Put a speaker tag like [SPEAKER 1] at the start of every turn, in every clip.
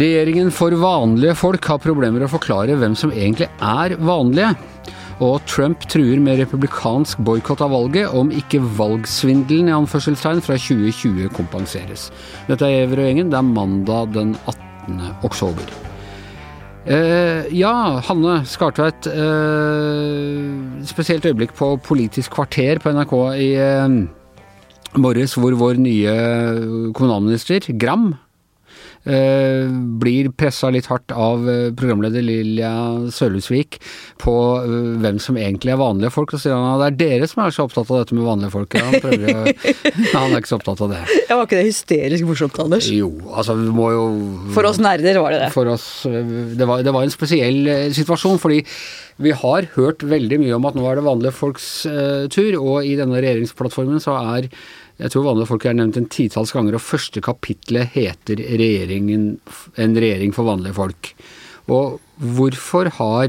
[SPEAKER 1] Regjeringen for vanlige folk har problemer med å forklare hvem som egentlig er vanlige. Og Trump truer med republikansk boikott av valget om ikke valgsvindelen i anførselstegn fra 2020 kompenseres. Dette er Giæver og gjengen. Det er mandag den 18. oktober. Eh, ja, Hanne Skartveit. Eh, spesielt øyeblikk på Politisk kvarter på NRK i eh, morges, hvor vår nye kommunalminister, Gram, blir pressa litt hardt av eh, programleder Lilja Sølhusvik på eh, hvem som egentlig er vanlige folk. Og sier han at det er dere som er så opptatt av dette med vanlige folk. Han, å, han er ikke så opptatt av det.
[SPEAKER 2] Ja, Var ikke det hysterisk morsomt, Anders?
[SPEAKER 1] Jo, altså vi må jo
[SPEAKER 2] For oss nerder var det det.
[SPEAKER 1] For oss, det var, det var en spesiell situasjon, fordi vi har hørt veldig mye om at nå er det vanlige folks uh, tur, og i denne regjeringsplattformen så er jeg tror vanlige folk er nevnt en titalls ganger, og første kapitlet heter 'En regjering for vanlige folk'. Og hvorfor har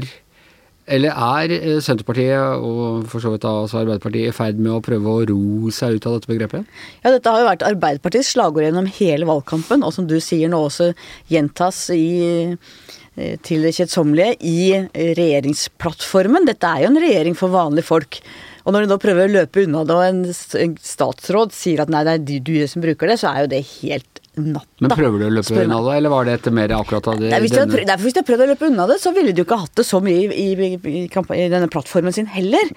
[SPEAKER 1] eller er eh, Senterpartiet og for så vidt også Arbeiderpartiet i ferd med å prøve å ro seg ut av dette begrepet?
[SPEAKER 2] Ja, dette har jo vært Arbeiderpartiets slagord gjennom hele valgkampen, og som du sier nå også gjentas i, eh, til det kjedsommelige i regjeringsplattformen. Dette er jo en regjering for vanlige folk. Og når de nå prøver å løpe unna det, og en statsråd sier at nei, det er du som bruker det, så er jo det helt natta.
[SPEAKER 1] Men prøver du å løpe unna det, eller var det etter mer akkurat av det?
[SPEAKER 2] Nei, hvis, de hadde, prøvd, hvis de hadde prøvd å løpe unna det, så ville de jo ikke hatt det så mye i, i, i, i denne plattformen sin heller.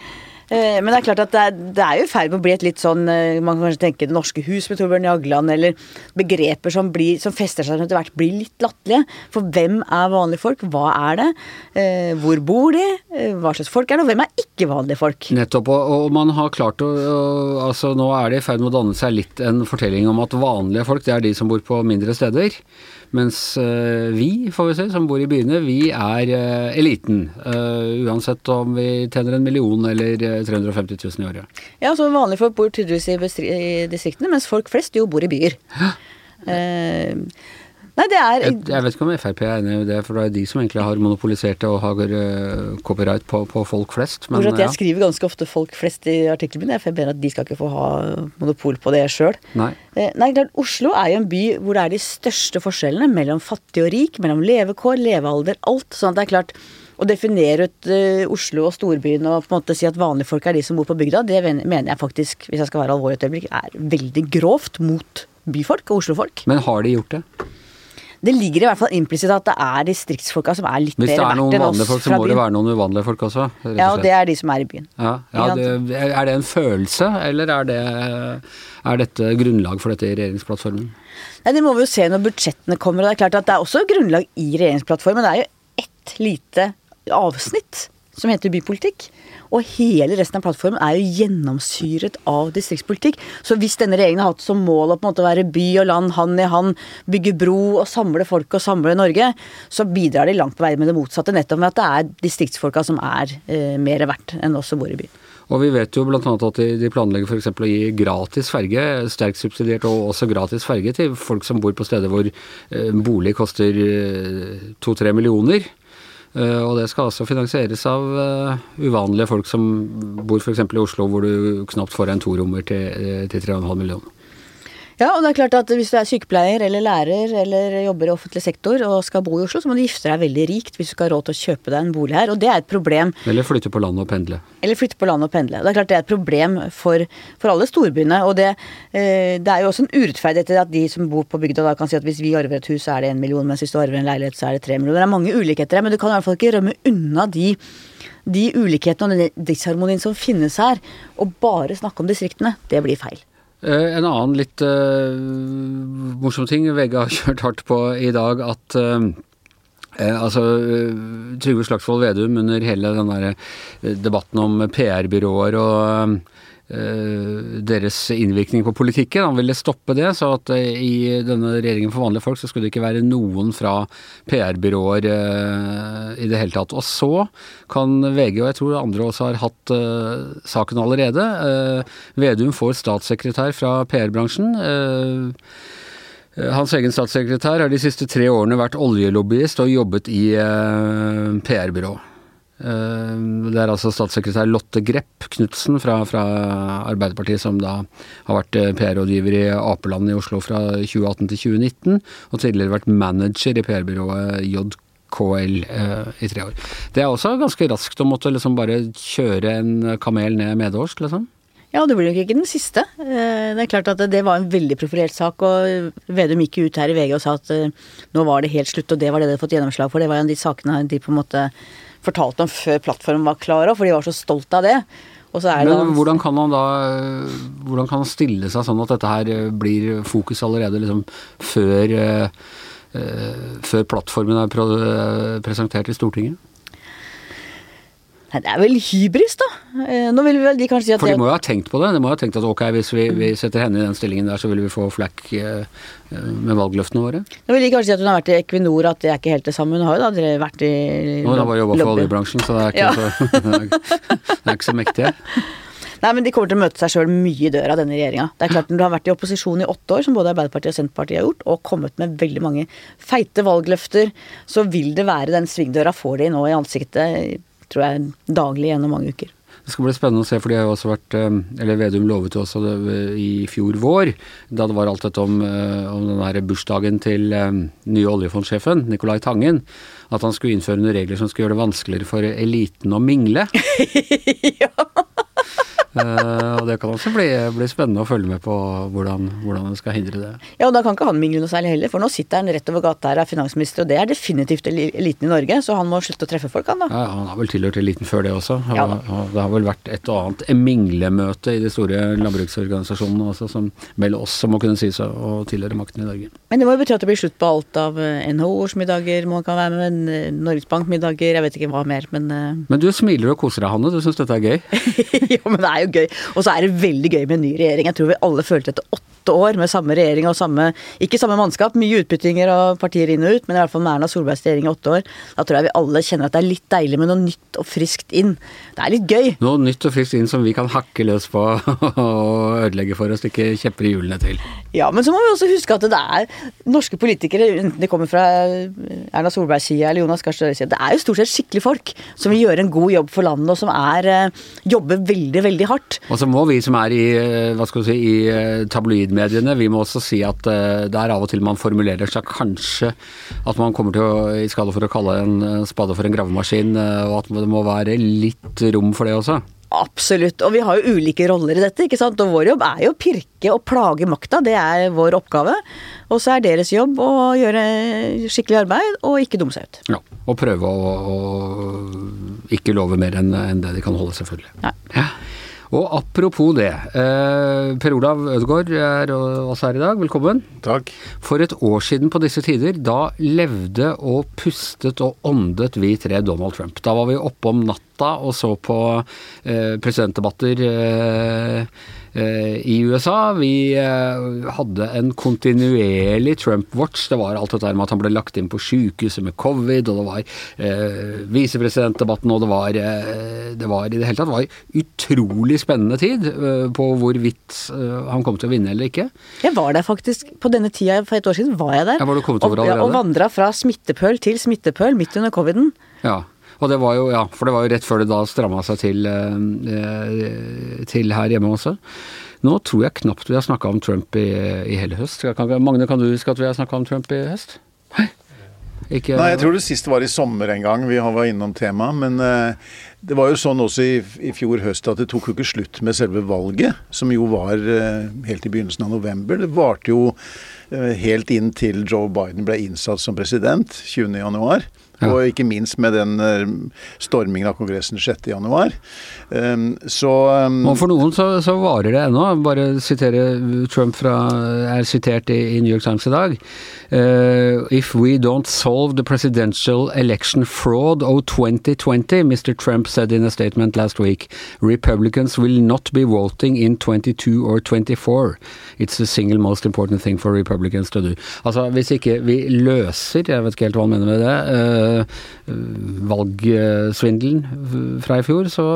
[SPEAKER 2] Eh, men det er klart at det er, jo i ferd med å bli et litt sånn eh, Man kan kanskje tenke Det norske hus med Torbjørn Jagland, eller begreper som, blir, som fester seg etter hvert blir litt latterlige. For hvem er vanlige folk? Hva er det? Eh, hvor bor de? Hva slags folk er det? Og hvem er ikke vanlige folk?
[SPEAKER 1] Nettopp. Og, man har klart å, Altså nå er det i ferd med å danne seg litt en fortelling om at vanlige folk, det er de som bor på mindre steder. Mens vi, får vi se, som bor i byene, vi er eliten. Uansett om vi tjener en million eller 350 000 i året.
[SPEAKER 2] Ja, så vanlige folk bor tydeligvis i, i distriktene, mens folk flest jo bor i byer. Ja. Nei, det er
[SPEAKER 1] jeg, jeg, vet ikke om Frp er enig i det, for det er de som egentlig har monopolisert det og har uh, copyright på, på, folk flest.
[SPEAKER 2] Men, jeg ja. skriver ganske ofte 'folk flest' i artiklene mine, for jeg mener at de skal ikke få ha monopol på det sjøl.
[SPEAKER 1] Nei.
[SPEAKER 2] Eh, nei, klart, Oslo er jo en by hvor det er de største forskjellene mellom fattig og rik, mellom levekår, levealder, alt. sånn at det er klart å definere ut uh, Oslo og storbyen og på en måte si at vanlige folk er de som bor på bygda, det mener jeg faktisk, hvis jeg skal være alvorlig et øyeblikk, er veldig grovt mot byfolk og oslofolk.
[SPEAKER 1] Men har de gjort det?
[SPEAKER 2] Det ligger i hvert fall implisitt at det er distriktsfolka som er litt mer verdt
[SPEAKER 1] enn oss. Hvis det er noen vanlige folk, så må det være noen uvanlige folk også.
[SPEAKER 2] Ja, og det er de som er i byen.
[SPEAKER 1] Ja, ja det, Er det en følelse, eller er, det, er dette grunnlag for dette i regjeringsplattformen?
[SPEAKER 2] Nei, Det må vi jo se når budsjettene kommer. og Det er klart at det er også grunnlag i regjeringsplattformen. Det er jo ett lite avsnitt som heter bypolitikk. Og hele resten av plattformen er jo gjennomsyret av distriktspolitikk. Så hvis denne regjeringen har hatt som mål å på en måte være by og land hand i hand, bygge bro og samle folk og samle Norge, så bidrar de langt på vei med det motsatte. Nettopp med at det er distriktsfolka som er eh, mer verdt enn oss som bor i byen.
[SPEAKER 1] Og vi vet jo bl.a. at de planlegger f.eks. å gi gratis ferge, sterkt subsidiert og også gratis ferge til folk som bor på steder hvor eh, bolig koster eh, to-tre millioner. Eh, og det skal altså finansieres av eh, uvanlige folk som bor f.eks. i Oslo, hvor du knapt får en torommer til, eh, til 3,5 millioner.
[SPEAKER 2] Ja, og det er klart at hvis du er sykepleier eller lærer eller jobber i offentlig sektor og skal bo i Oslo, så må du gifte deg veldig rikt hvis du skal ha råd til å kjøpe deg en bolig her, og det er et problem.
[SPEAKER 1] Eller flytte på landet og pendle.
[SPEAKER 2] Eller flytte på landet og pendle. Det er klart det er et problem for, for alle storbyene. Og det, eh, det, er jo også en urettferdighet til at de som bor på bygda da kan si at hvis vi arver et hus, så er det en million, mens hvis du arver en leilighet, så er det tre millioner. Det er mange ulikheter her, men du kan i hvert fall ikke rømme unna de de ulikhetene og den disharmonien som finnes her, og bare snakke om distriktene, det blir feil.
[SPEAKER 1] Eh, en annen litt uh, morsom ting VG har kjørt hardt på i dag, at uh, altså, Trygve Slagsvold Vedum under hele den der debatten om PR-byråer og Eh, deres innvirkning på politikken. Han ville stoppe det, så at eh, i denne regjeringen for vanlige folk så skulle det ikke være noen fra PR-byråer eh, i det hele tatt. Og så kan VG, og jeg tror andre også har hatt saken allerede, Vedum får statssekretær fra PR-bransjen. Hans egen statssekretær har de siste tre årene vært oljelobbyist og jobbet i PR-byrå. Eh, Det er altså statssekretær Lotte Grepp Knutsen fra, fra Arbeiderpartiet som da har vært eh, PR-rådgiver i Apeland i Oslo fra 2018 til 2019, og tidligere vært manager i PR-byrået JKL eh, i tre år. Det er også ganske raskt å måtte liksom bare kjøre en kamel ned medårsk, liksom.
[SPEAKER 2] Ja, det blir nok ikke den siste. Eh, Det er klart at det var en veldig profilert sak, og Vedum gikk jo ut her i VG og sa at eh, nå var det helt slutt, og det var det de hadde fått gjennomslag for. Det var en av de sakene de på en måte fortalte om før plattformen var klar òg, for de var så stolt av det. Det
[SPEAKER 1] Men
[SPEAKER 2] da-
[SPEAKER 1] hvordan kan han da Hvordan kan han stille seg sånn at dette her eh, blir fokus allerede liksom før eh, eh, før plattformen er eh, presentert i Stortinget?
[SPEAKER 2] Nei, det er vel hybris, da. Eh, Nå vil vel de kanskje si at
[SPEAKER 1] For de må jo ha tenkt på det. De må ha tenkt at ok, hvis vi, vi setter henne i den stillingen der, så vil vi få flakk eh, eh, med valgløftene våre.
[SPEAKER 2] Nå vil de kanskje si at hun har vært i Equinor, at det er ikke helt det samme. Hun har jo da vært i
[SPEAKER 1] Nå har hun bare jobba for oljebransjen, så det er ikke,
[SPEAKER 2] Ja.
[SPEAKER 1] så, det er ikke så mektig.
[SPEAKER 2] Nei, men de kommer til å møte seg sjøl mye i døra, denne regjeringa. Det er klart Når du har vært i opposisjon i åtte år, som både Arbeiderpartiet og Senterpartiet har gjort, og kommet med veldig mange feite valgløfter, så vil det være den svingdøra får de nå i ansiktet, tror jeg, daglig gjennom mange uker.
[SPEAKER 1] Det skal bli spennende å se, for de har jo også vært eh, Eller Vedum lovet jo også det i fjor vår, da det var alt dette om, eh, om den her bursdagen til eh, nye oljefondsjefen, Nicolai Tangen, at han skulle innføre noen regler som skulle gjøre det vanskeligere for eliten å mingle. Eh, og det kan også bli, bli spennende å følge med på hvordan, hvordan en skal hindre det.
[SPEAKER 2] Ja, og da kan ikke han mingle noe særlig heller, for nå sitter han rett over gata her, er finansminister, og det er definitivt eliten i Norge, så han må slutte å treffe folk, han da.
[SPEAKER 1] Ja, han har vel tilhørt eliten før det også. Og,
[SPEAKER 2] Ja
[SPEAKER 1] og det har vel vært et og annet minglemøte i de store landbruksorganisasjonene også, som vel også må kunne sies å å tilhøre makten i Norge.
[SPEAKER 2] Men det må jo bety at det blir slutt på alt av eh, NHO-årsmiddager, man kan være med, eh, Norges Bank-middager, jeg vet ikke hva mer, men uh...
[SPEAKER 1] Men du smiler og koser deg, Hanne. Du syns dette er gøy?
[SPEAKER 2] ja, men det er jo gøy. Og så er det veldig gøy med en ny regjering. Jeg tror vi alle følte etter åtte år med samme regjering og samme Ikke samme mannskap, mye utbyttinger og partier inn og ut, men i hvert fall med Erna Solbergs regjering i åtte år. Da tror jeg vi alle kjenner at det er litt deilig med noe nytt og friskt inn. Det er litt gøy.
[SPEAKER 1] Noe nytt og friskt inn som vi kan hakke løs på og ødelegge for å stikke kjepper i hjulene til.
[SPEAKER 2] Ja, men så må vi også huske at det er norske politikere, enten de kommer fra Erna Solbergs side eller Jonas Gahr Støres side, det er jo stort sett skikkelige folk som vil gjøre en god jobb for landet, og som er, eh, jobber veldig, veldig hardt.
[SPEAKER 1] Og så må vi som er i, eh, hva skal du si, i eh, tabloidmediene, vi må også si at eh, det er av og til man formulerer seg kanskje at man kommer til å i skade for å kalle en spade for en gravemaskin, eh, og at det må være litt rom for det også.
[SPEAKER 2] Absolutt. Og vi har jo ulike roller i dette, ikke sant. Og vår jobb er jo å pirke og plage makta. Det er vår oppgave. Og så er deres jobb å gjøre skikkelig arbeid og ikke dumme seg ut.
[SPEAKER 1] Ja, og prøve å, å ikke love mer enn det de kan holde, selvfølgelig.
[SPEAKER 2] Nei.
[SPEAKER 1] Ja. Og apropos det, eh, Per Olav Ødegaard er også her i dag, velkommen.
[SPEAKER 3] Takk.
[SPEAKER 1] For et år siden på disse tider, da levde og pustet og åndet vi tre Donald Trump. Da var vi oppe om natta og så på eh, presidentdebatter eh, i USA. Vi eh, hadde en kontinuerlig Trump-watch. Det var alt dette med at han ble lagt inn på sykehuset med covid, og det var eh, visepresidentdebatten, og det var, eh, det var i det hele tatt var utrolig spennende tid eh, på hvorvidt eh, han kom til å vinne eller ikke.
[SPEAKER 2] Jeg var der faktisk på denne tida for et år siden. var jeg der.
[SPEAKER 1] Ja, var
[SPEAKER 2] og, og vandra fra smittepøl til smittepøl midt under coviden.
[SPEAKER 1] Ja, og det var jo, ja, for det var jo rett før det da stramma seg til, eh, til her hjemme også. Nå tror jeg knapt vi har snakka om Trump i, i hele høst. Kan, Magne, kan du huske at vi har snakka om Trump i høst? Nei. Ikke,
[SPEAKER 3] Nei, jeg tror det siste var i sommer en gang vi var innom temaet. Men eh, det var jo sånn også i, i fjor høst at det tok jo ikke slutt med selve valget, som jo var eh, helt i begynnelsen av november. Det varte jo eh, helt inn til Joe Biden ble innsatt som president 20.1.
[SPEAKER 1] Ja.
[SPEAKER 3] Og ikke minst med den eh, stormingen av Kongressen 6.1. Um, så um,
[SPEAKER 1] Og for noen så, så varer det ennå. Bare sitere Trump fra, er sitert i, i New York Times i dag. Uh, if we don't solve the presidential election fraud of 2020, Mr. Trump said in a statement last week, Republicans will not be voting in 22 or 24. It's the single most important thing for Republicans to do. Altså, hvis ikke vi løser, jeg vet ikke helt hva han mener med det, eh, valgsvindelen fra i fjor, så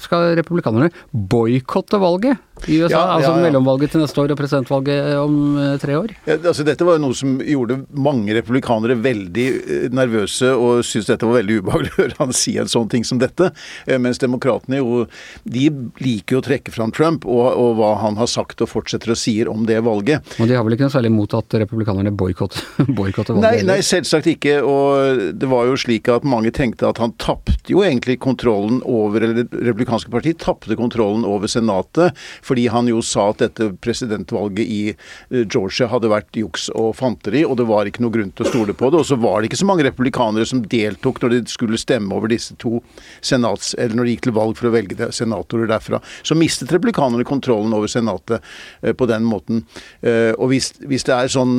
[SPEAKER 1] skal republikanerne boikotte valget. i USA?
[SPEAKER 3] Ja,
[SPEAKER 1] altså
[SPEAKER 3] ja, ja.
[SPEAKER 1] mellomvalget til neste år og presidentvalget om eh, tre år?
[SPEAKER 3] Ja, altså Dette var jo noe som gjorde mange republikanere veldig eh, nervøse og syntes dette var veldig ubehagelig å høre han si en sånn ting som dette. Eh, Mens demokratene jo de liker jo å trekke fram Trump og, og hva han har sagt og fortsetter å sier om det valget.
[SPEAKER 1] Og de har vel ikke noe særlig imot at republikanerne boikotter valget?
[SPEAKER 3] Nei, nei, selvsagt ikke. Og det var jo slik at mange tenkte at han tapte jo egentlig kontrollen over Eller det republikanske parti tapte kontrollen over Senatet, fordi han jo sa at dette presidentvalget i eh, Georgia hadde vært juks og fanteri, og det var ikke noe grunn til å stole på det. Og så var det ikke så mange republikanere som deltok når de skulle stemme over disse to senats... Eller når de gikk til valg for å velge senatorer derfra. Så mistet republikanerne kontrollen over Senatet eh, på den måten. Eh, og hvis, hvis det er sånn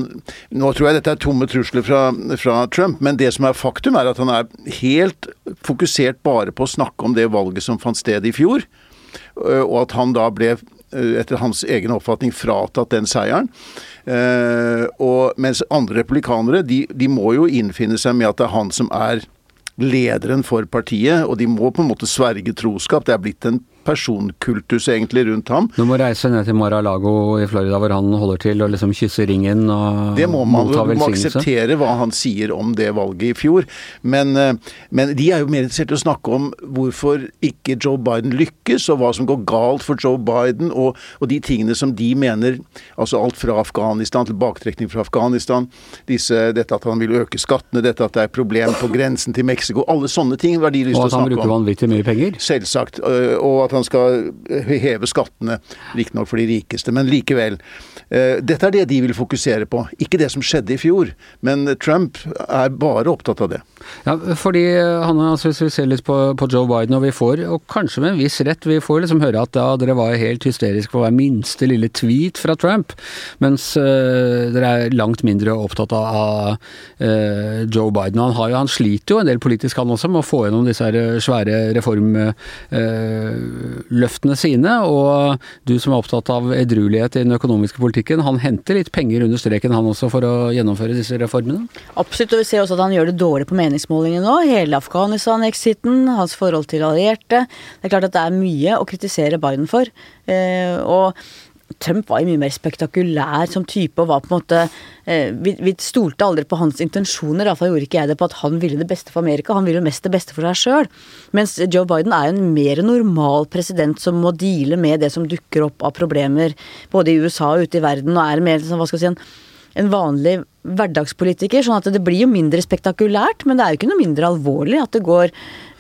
[SPEAKER 3] Nå tror jeg dette er tomme trusler fra, fra Trump, men det som er faktum, er at han er helt fokusert bare på å snakke om det valget som fant sted i fjor. eh, Og at han da ble eh, etter hans egen oppfatning fratatt den seieren. Eh, og mens andre republikanere de, de må jo innfinne seg med at det er han som er lederen for partiet, og de må på en måte sverge troskap. Det er blitt en personkultus egentlig rundt ham.
[SPEAKER 1] Du må reise ned til Mar-a-Lago i Florida hvor han holder til og liksom kysse ringen og
[SPEAKER 3] Det må man jo må akseptere hva han sier om det valget i fjor. Men, eh, men de er jo mer interessert i å snakke om hvorfor ikke Joe Biden lykkes, og hva som går galt for Joe Biden, og, og de tingene som de mener Altså alt fra Afghanistan, til baktrekning fra Afghanistan, disse, dette at han vil øke skattene, dette at det er problem på grensen til Mexico, alle sånne ting har de lyst til å snakke om.
[SPEAKER 1] Og at han bruker vanvittig mye penger.
[SPEAKER 3] Selvsagt. Og at han skal heve skattene, riktignok for de rikeste, men likevel. Eh, Dette er det de vil fokusere på, ikke det som skjedde i fjor. Men Trump er bare opptatt av det.
[SPEAKER 1] Ja, fordi han, altså hvis vi ser litt på, på Joe Biden, og vi får, og kanskje med en viss rett, vi får liksom høre at ja, dere var helt hysteriske på hver minste lille tweet fra Trump, mens øh, dere er langt mindre opptatt av, av Joe Biden. Han, har jo, han sliter jo en del politisk han også med å få gjennom disse her øh, reformløftene sine, og du som er opptatt av edruelighet i den økonomiske politikken, han henter litt penger under streken han også for å gjennomføre disse reformene?
[SPEAKER 2] Absolutt, og vi ser også at han gjør det dårlig på meningsmålingene nå. Hele Afghanistan-exiten, hans forhold til allierte. Det er klart at det er mye å kritisere Biden for. Eh, og Trump var jo mye mer spektakulær som type og var på en måte eh, vi, vi stolte aldri på hans intensjoner, iallfall gjorde ikke jeg det på at han ville det beste for Amerika. Han ville jo mest det beste for seg sjøl. Mens Joe Biden er jo en mer normal president som må deale med det som dukker opp av problemer både i USA og ute i verden, og er mer sånn, hva skal jeg si, en en vanlig hverdagspolitiker, sånn at det blir jo mindre spektakulært, men det er jo ikke noe mindre alvorlig at det går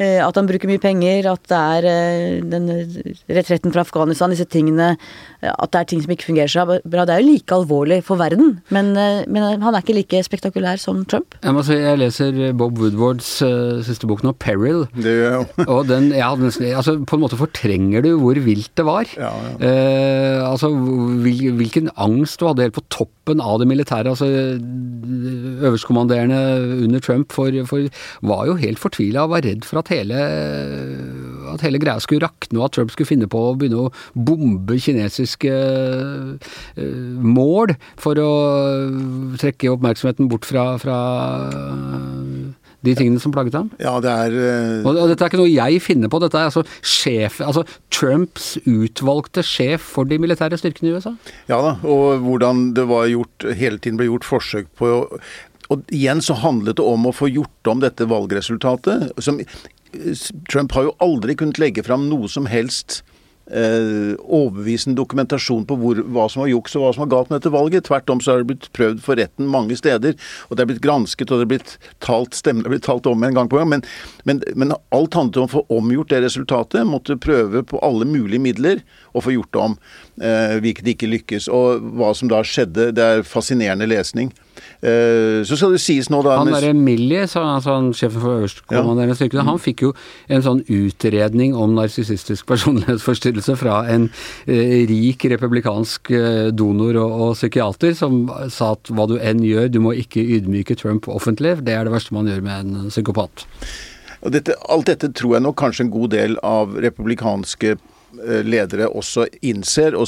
[SPEAKER 2] eh, At han bruker mye penger, at det er eh, den retretten fra Afghanistan, disse tingene eh, At det er ting som ikke fungerer så bra. Det er jo like alvorlig for verden, men, eh, men han er ikke like spektakulær som Trump.
[SPEAKER 1] Jeg må si, jeg leser Bob Woodwards eh, siste bok nå, 'Peril'.
[SPEAKER 3] Det gjør jeg jo.
[SPEAKER 1] Og den, ja, den, altså, på en måte fortrenger du hvor vilt det var.
[SPEAKER 3] Ja, ja.
[SPEAKER 1] Eh, altså, hvil, hvilken angst du hadde helt på toppen av det militære. altså Øverstkommanderende under Trump for, for, var jo helt fortvila og var redd for at hele, at hele greia skulle rakne, og at Trump skulle finne på å begynne å bombe kinesiske eh, mål for å trekke oppmerksomheten bort fra, fra de tingene som plaget ham.
[SPEAKER 3] Ja, det er uh...
[SPEAKER 1] Og, og dette er ikke noe jeg finner på, dette er altså sjef, altså Trumps utvalgte sjef for de militære styrkene i USA.
[SPEAKER 3] Ja da, og hvordan det var gjort, hele tiden ble gjort forsøk på Og igjen så handlet det om å få gjort om dette valgresultatet. Som, Trump har jo aldri kunnet legge fram noe som helst eh, overbevisende dokumentasjon på hvor, hva som var juks og hva som var galt med dette valget. Tvert om så har det blitt prøvd for retten mange steder, og det er blitt gransket og det er blitt talt stemmene er blitt talt om en gang på gang. Men, men, men alt handlet om å få omgjort det resultatet. Måtte prøve på alle mulige midler å få gjort om, eh, hvilket ikke lykkes. Og hva som da skjedde, det er fascinerende lesning. Eh, så skal det sies nå da
[SPEAKER 1] Han derre Millie, altså han sjefen for øverstkommanderende styrkene, han fikk jo en sånn utredning om narsissistisk personlighetsforstyrrelse fra en eh, rik republikansk eh, donor og, og psykiater, som sa at hva du enn gjør, du må ikke ydmyke Trump offentlig. Det er det verste man gjør med en psykopat.
[SPEAKER 3] Og dette, alt dette tror jeg nok kanskje en god del av republikanske ledere også innser. og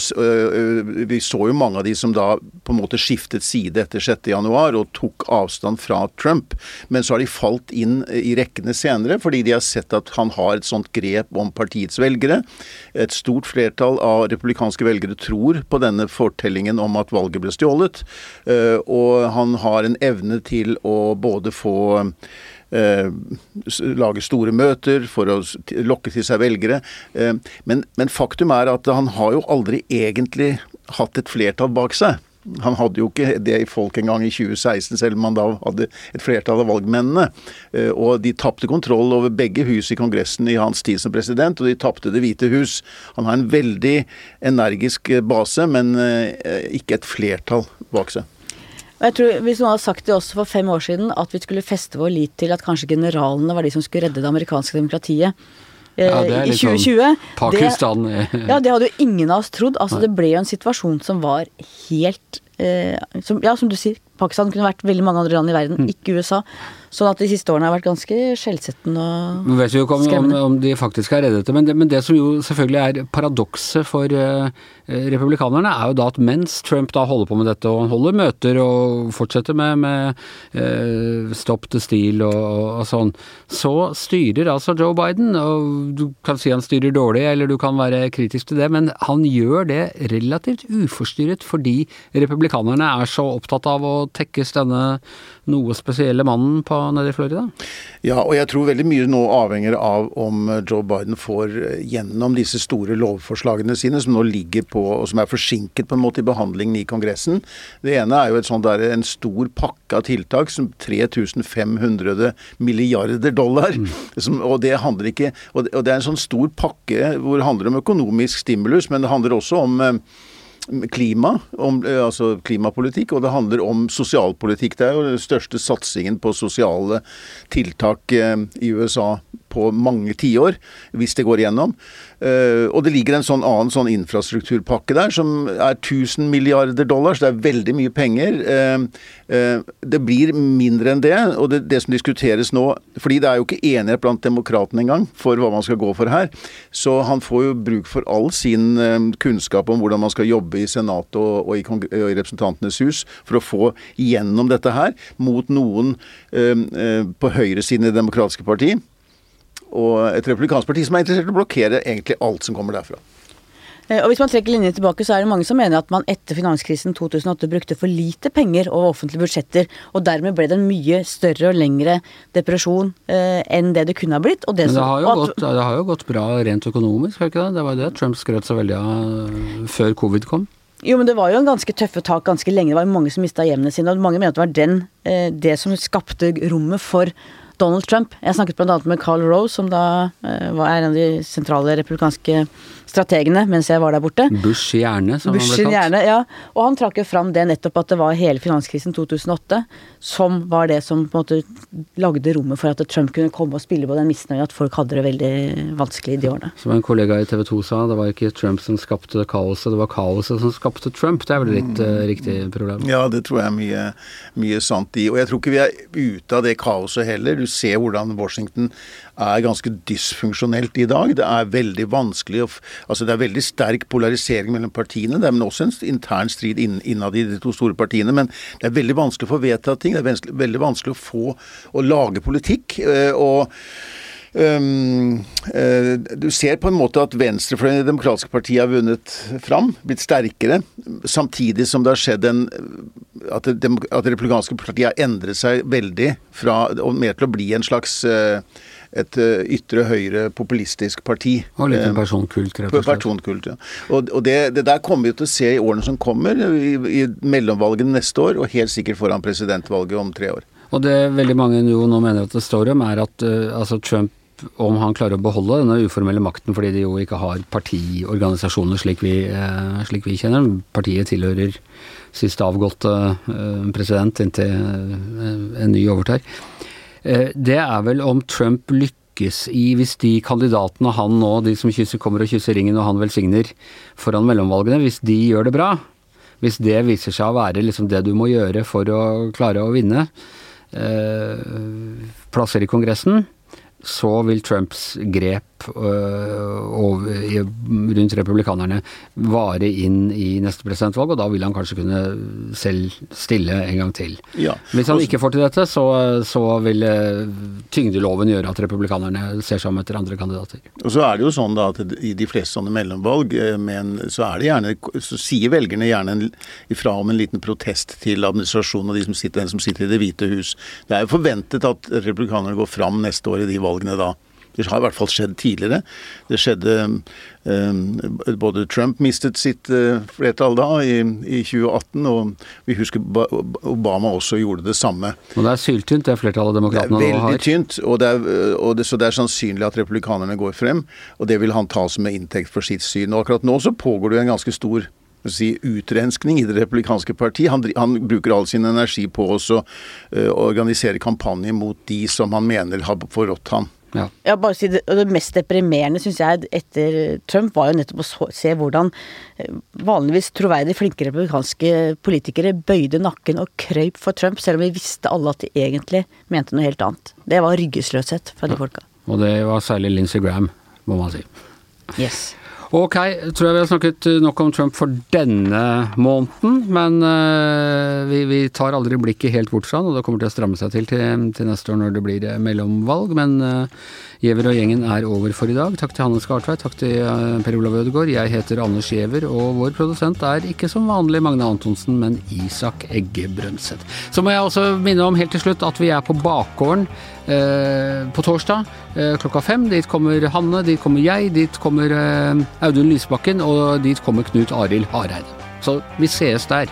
[SPEAKER 3] Vi så jo mange av de som da på en måte skiftet side etter 6.1 og tok avstand fra Trump. Men så har de falt inn i rekkene senere fordi de har sett at han har et sånt grep om partiets velgere. Et stort flertall av republikanske velgere tror på denne fortellingen om at valget ble stjålet. Og han har en evne til å både få Eh, lage store møter for å lokke til seg velgere. Eh, men, men faktum er at han har jo aldri egentlig hatt et flertall bak seg. Han hadde jo ikke det i folk engang i 2016, selv om han da hadde et flertall av valgmennene. Eh, og de tapte kontroll over begge hus i Kongressen i hans tid som president, og de tapte Det hvite hus. Han har en veldig energisk base, men ikke et flertall bak seg.
[SPEAKER 2] Og jeg tror Hvis noen hadde sagt det også for fem år siden, at vi skulle feste vår lit til at kanskje generalene var de som skulle redde det amerikanske demokratiet eh, ja, i 2020 sånn
[SPEAKER 1] Pakistan
[SPEAKER 2] det, Ja, det hadde jo ingen av oss trodd. Altså, det ble jo en situasjon som var helt som, Ja, som du sier, Pakistan kunne vært veldig mange andre land i verden, mm. ikke USA. Sånn at de siste årene har vært ganske skjellsettende og
[SPEAKER 1] skremmende. vet jo ikke om, om, om, de faktisk har reddet det, men det, men det som jo selvfølgelig er paradokset for uh, republikanerne, er jo da at mens Trump da holder på med dette og han holder møter og fortsetter med, med uh, stopp til stil og, og, og, sånn, så styrer altså Joe Biden. Og du kan si han styrer dårlig, eller du kan være kritisk til det, men han gjør det relativt uforstyrret fordi republikanerne er så opptatt av å tekkes denne noe spesielle mannen på nede i Florida?
[SPEAKER 3] Ja, og jeg tror veldig mye nå avhenger av om Joe Biden får gjennom disse store lovforslagene sine, som nå ligger på, og som er forsinket på en måte i behandlingen i Kongressen. Det ene er jo et sånt der, en stor pakke av tiltak, som 3500 milliarder dollar. Mm. Som, og det handler ikke Og det er en sånn stor pakke hvor det handler om økonomisk stimulus, men det handler også om eh, klima, om, eh, altså klimapolitikk, og det handler om sosialpolitikk. Det er jo den største satsingen på sosiale tiltak eh, i USA på mange tiår, hvis det går igjennom. Uh, og det ligger en sånn annen sånn infrastrukturpakke der som er 1000 milliarder dollar, så det er veldig mye penger. Uh, uh, det blir mindre enn det, og det, det, som diskuteres nå fordi det er jo ikke enighet blant demokratene engang for hva man skal gå for her. Så han får jo bruk for all sin kunnskap om hvordan man skal jobbe i Senatet og, og, og, i, Representantenes hus for å få gjennom dette her mot noen på høyresiden i Det demokratiske parti og et republikansk parti som er interessert i å blokkere egentlig alt som kommer derfra.
[SPEAKER 2] Eh, og Hvis man trekker linjen tilbake, så er det mange som mener at man etter finanskrisen 2008 brukte for lite penger over offentlige budsjetter, og dermed ble det en mye større og lengre depresjon eh, enn det det kunne ha blitt.
[SPEAKER 1] Det Men det har, gått, det har, jo gått, bra rent økonomisk, har ikke det? Det var jo det Trump skrøt så veldig av før covid kom.
[SPEAKER 2] Jo, men det var jo en ganske tøffe tak ganske lenge. Det var jo mange som mista hjemmene sine, og mange mener at det var den, eh, det som skapte rommet for Donald Trump. Jeg snakket bl.a. med Carl Rose, som da uh, var en av de sentrale republikanske strategene mens jeg var der borte.
[SPEAKER 1] Bush hjerne, som
[SPEAKER 2] Bush han ble kalt. Hjerne, ja. Og han trakk jo fram det nettopp at det var hele finanskrisen 2008 som var det som på en måte lagde rommet for at Trump kunne komme og spille på den misnøyen at folk hadde det veldig vanskelig de årene.
[SPEAKER 1] Som en kollega i TV 2 sa, det var ikke Trump som skapte kaoset, det var kaoset som skapte Trump. Det er vel litt uh, riktig problem?
[SPEAKER 3] Ja, det tror jeg er mye, mye sant i. Og jeg tror ikke vi er ute av det kaoset heller. Du ser hvordan Washington er ganske dysfunksjonelt i dag. Det er veldig vanskelig å Altså det er veldig sterk polarisering mellom partiene. Det er men også en intern strid innad i de to store partiene. Men det er veldig vanskelig å få vedtatt ting. Det er veldig vanskelig å få å lage politikk. Eh, og du ser på en måte at venstrefløyen i Det demokratiske partiet har vunnet fram, blitt sterkere, samtidig som det har skjedd en At det, at det republikanske partiet har endret seg veldig fra og mer til å bli en slags uh, et eh, ytre høyre populistisk parti.
[SPEAKER 1] Og litt en personkult,
[SPEAKER 3] rett og slett. Personkult, ja. Og, og det, det, der kommer vi til å se i årene som kommer, i, i mellomvalgene neste år, og helt sikkert foran presidentvalget om tre år.
[SPEAKER 1] Og det veldig mange jo nå mener at det står om, er at uh, altså Trump om han klarer å beholde denne uformelle makten, fordi de jo ikke har partiorganisasjoner slik vi, uh, slik vi kjenner. Partiet tilhører sist avgåtte uh, president inntil en ny overtar. Eh, det er vel om Trump lykkes i, hvis de kandidatene han nå, de som kysser, kommer og kysser ringen og han velsigner foran mellomvalgene, hvis de gjør det bra, hvis det viser seg å være liksom det du må gjøre for å klare å vinne eh, plasser i Kongressen, så vil Trumps grep kamp øh, over, rundt republikanerne vare inn i neste presidentvalg, og da vil han kanskje kunne selv stille en gang til.
[SPEAKER 3] Ja.
[SPEAKER 1] Hvis han ikke får til dette, så, så vil øh, tyngdeloven gjøre at republikanerne ser seg om etter andre kandidater.
[SPEAKER 3] Og så er det jo sånn da at i de fleste sånne mellomvalg, eh, men så er det gjerne så sier velgerne gjerne en, ifra om en liten protest til administrasjonen og de som sitter, den som sitter i Det hvite hus. Det er jo forventet at republikanerne går fram neste år i de valgene da. Det har i hvert fall skjedd tidligere. Det skjedde eh, Både Trump mistet sitt eh, flertall da, i, i 2018, og vi husker Obama også gjorde det samme.
[SPEAKER 1] Og det er syltynt, det flertallet demokratene nå har.
[SPEAKER 3] veldig tynt, og, det er, og det, så det er sannsynlig at republikanerne går frem. Og det vil han ta som en inntekt for sitt syn. Og akkurat nå så pågår det jo en ganske stor si, utrenskning i Det republikanske parti. Han, han bruker all sin energi på å uh, eh, organisere kampanje mot de som han mener har forrådt han.
[SPEAKER 1] Ja.
[SPEAKER 2] Ja, bare si det, og det mest deprimerende syns jeg etter Trump var jo nettopp å se hvordan eh, vanligvis troverdig flinke republikanske politikere bøyde nakken og krøyp for Trump, selv om vi visste alle at de egentlig mente noe helt annet. Det var ryggesløshet fra de folka.
[SPEAKER 1] Og det var særlig Lindsey Graham, må man si.
[SPEAKER 2] Yes.
[SPEAKER 1] Ok, tror jeg vi har snakket nok om Trump for denne måneden, men uh, vi, vi tar aldri blikket helt bort fra han, og det kommer til å stramme seg til til, til neste år når det blir eh, mellomvalg. Men uh, Giæver og gjengen er over for i dag. Takk til Hanne Skartveit, takk til eh, Per Olav Ødegaard. Jeg heter Anders Giæver, og vår produsent er ikke som vanlig Magne Antonsen, men Isak Egge Brøndset. Så må jeg også minne om helt til slutt at vi er på bakgården eh, på torsdag eh, klokka fem. Dit kommer Hanne, dit kommer jeg, dit kommer eh, Audun Lysbakken, og dit kommer Knut Arild Hareide. Så vi sees der.